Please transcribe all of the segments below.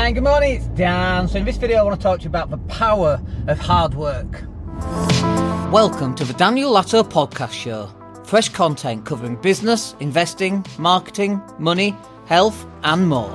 And good morning, it's Dan. So in this video I want to talk to you about the power of hard work. Welcome to the Daniel Latto Podcast Show. Fresh content covering business, investing, marketing, money, health and more.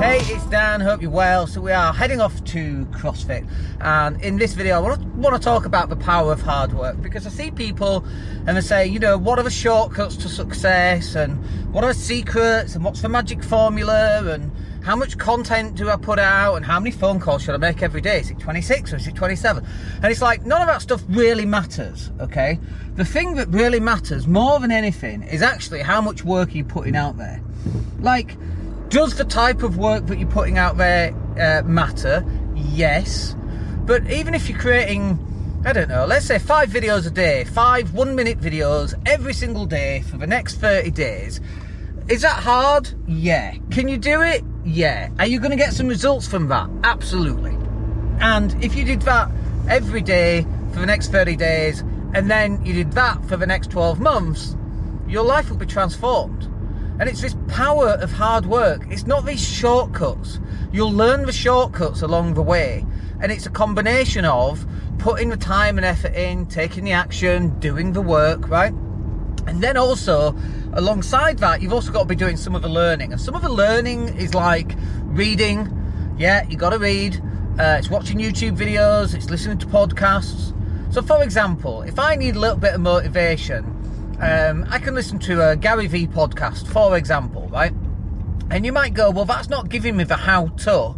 Hey, it's Dan. Hope you're well. So we are heading off to CrossFit, and in this video, I want to, want to talk about the power of hard work because I see people and they say, you know, what are the shortcuts to success, and what are the secrets, and what's the magic formula, and how much content do I put out, and how many phone calls should I make every day? Is it 26 or is it 27? And it's like none of that stuff really matters. Okay, the thing that really matters more than anything is actually how much work you're putting out there. Like does the type of work that you're putting out there uh, matter? Yes. But even if you're creating, I don't know, let's say five videos a day, five one minute videos every single day for the next 30 days, is that hard? Yeah. Can you do it? Yeah. Are you going to get some results from that? Absolutely. And if you did that every day for the next 30 days, and then you did that for the next 12 months, your life will be transformed. And it's this power of hard work. It's not these shortcuts. You'll learn the shortcuts along the way. And it's a combination of putting the time and effort in, taking the action, doing the work, right? And then also, alongside that, you've also got to be doing some of the learning. And some of the learning is like reading. Yeah, you got to read. Uh, it's watching YouTube videos. It's listening to podcasts. So, for example, if I need a little bit of motivation, um, I can listen to a Gary Vee podcast, for example, right? And you might go, well, that's not giving me the how to,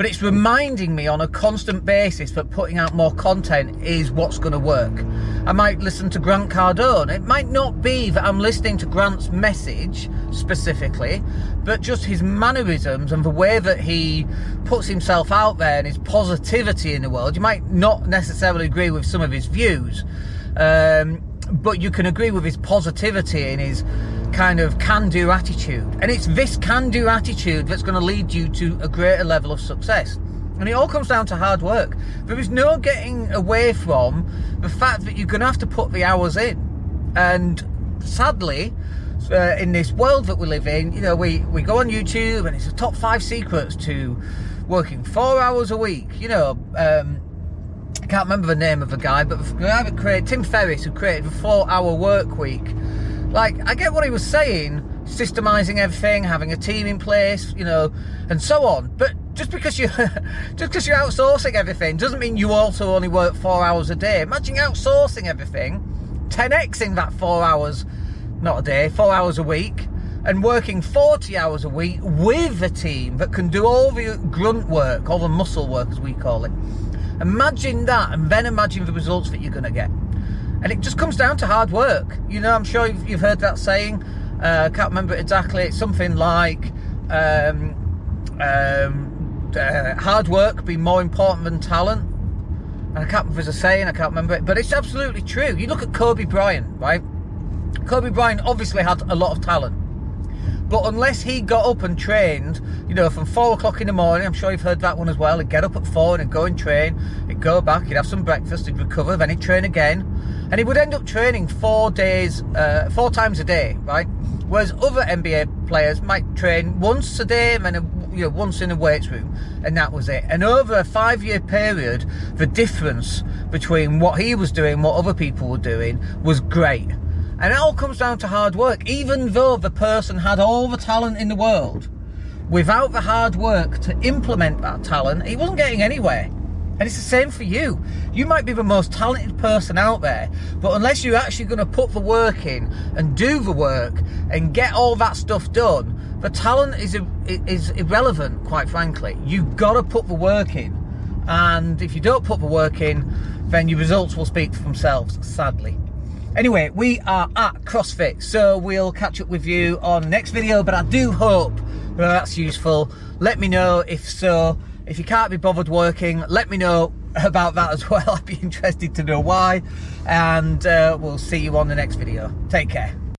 but it's reminding me on a constant basis that putting out more content is what's going to work. I might listen to Grant Cardone. It might not be that I'm listening to Grant's message specifically, but just his mannerisms and the way that he puts himself out there and his positivity in the world. You might not necessarily agree with some of his views. Um, but you can agree with his positivity and his kind of can do attitude. And it's this can do attitude that's going to lead you to a greater level of success. And it all comes down to hard work. There is no getting away from the fact that you're going to have to put the hours in. And sadly, uh, in this world that we live in, you know, we, we go on YouTube and it's the top five secrets to working four hours a week. You know, um, can't remember the name of the guy, but the guy that created Tim Ferriss, who created the four-hour work week. Like, I get what he was saying, systemizing everything, having a team in place, you know, and so on. But just because you just because you're outsourcing everything doesn't mean you also only work four hours a day. Imagine outsourcing everything, 10x in that four hours, not a day, four hours a week, and working 40 hours a week with a team that can do all the grunt work, all the muscle work as we call it. Imagine that, and then imagine the results that you're going to get. And it just comes down to hard work. You know, I'm sure you've, you've heard that saying. Uh, I can't remember exactly. It's something like um, um, uh, hard work be more important than talent. And I can't remember a saying, I can't remember it, but it's absolutely true. You look at Kobe Bryant, right? Kobe Bryant obviously had a lot of talent. But unless he got up and trained, you know, from four o'clock in the morning, I'm sure you've heard that one as well. He'd get up at four and go and train. He'd go back, he'd have some breakfast, he'd recover, then he'd train again. And he would end up training four days, uh, four times a day, right? Whereas other NBA players might train once a day and then, you know, once in a weights room, and that was it. And over a five year period, the difference between what he was doing, what other people were doing, was great. And it all comes down to hard work. Even though the person had all the talent in the world, without the hard work to implement that talent, he wasn't getting anywhere. And it's the same for you. You might be the most talented person out there, but unless you're actually going to put the work in and do the work and get all that stuff done, the talent is is irrelevant, quite frankly. You've got to put the work in. And if you don't put the work in, then your results will speak for themselves, sadly. Anyway, we are at CrossFit, so we'll catch up with you on the next video, but I do hope that that's useful. Let me know if so. If you can't be bothered working, let me know about that as well. I'd be interested to know why. And uh, we'll see you on the next video. Take care.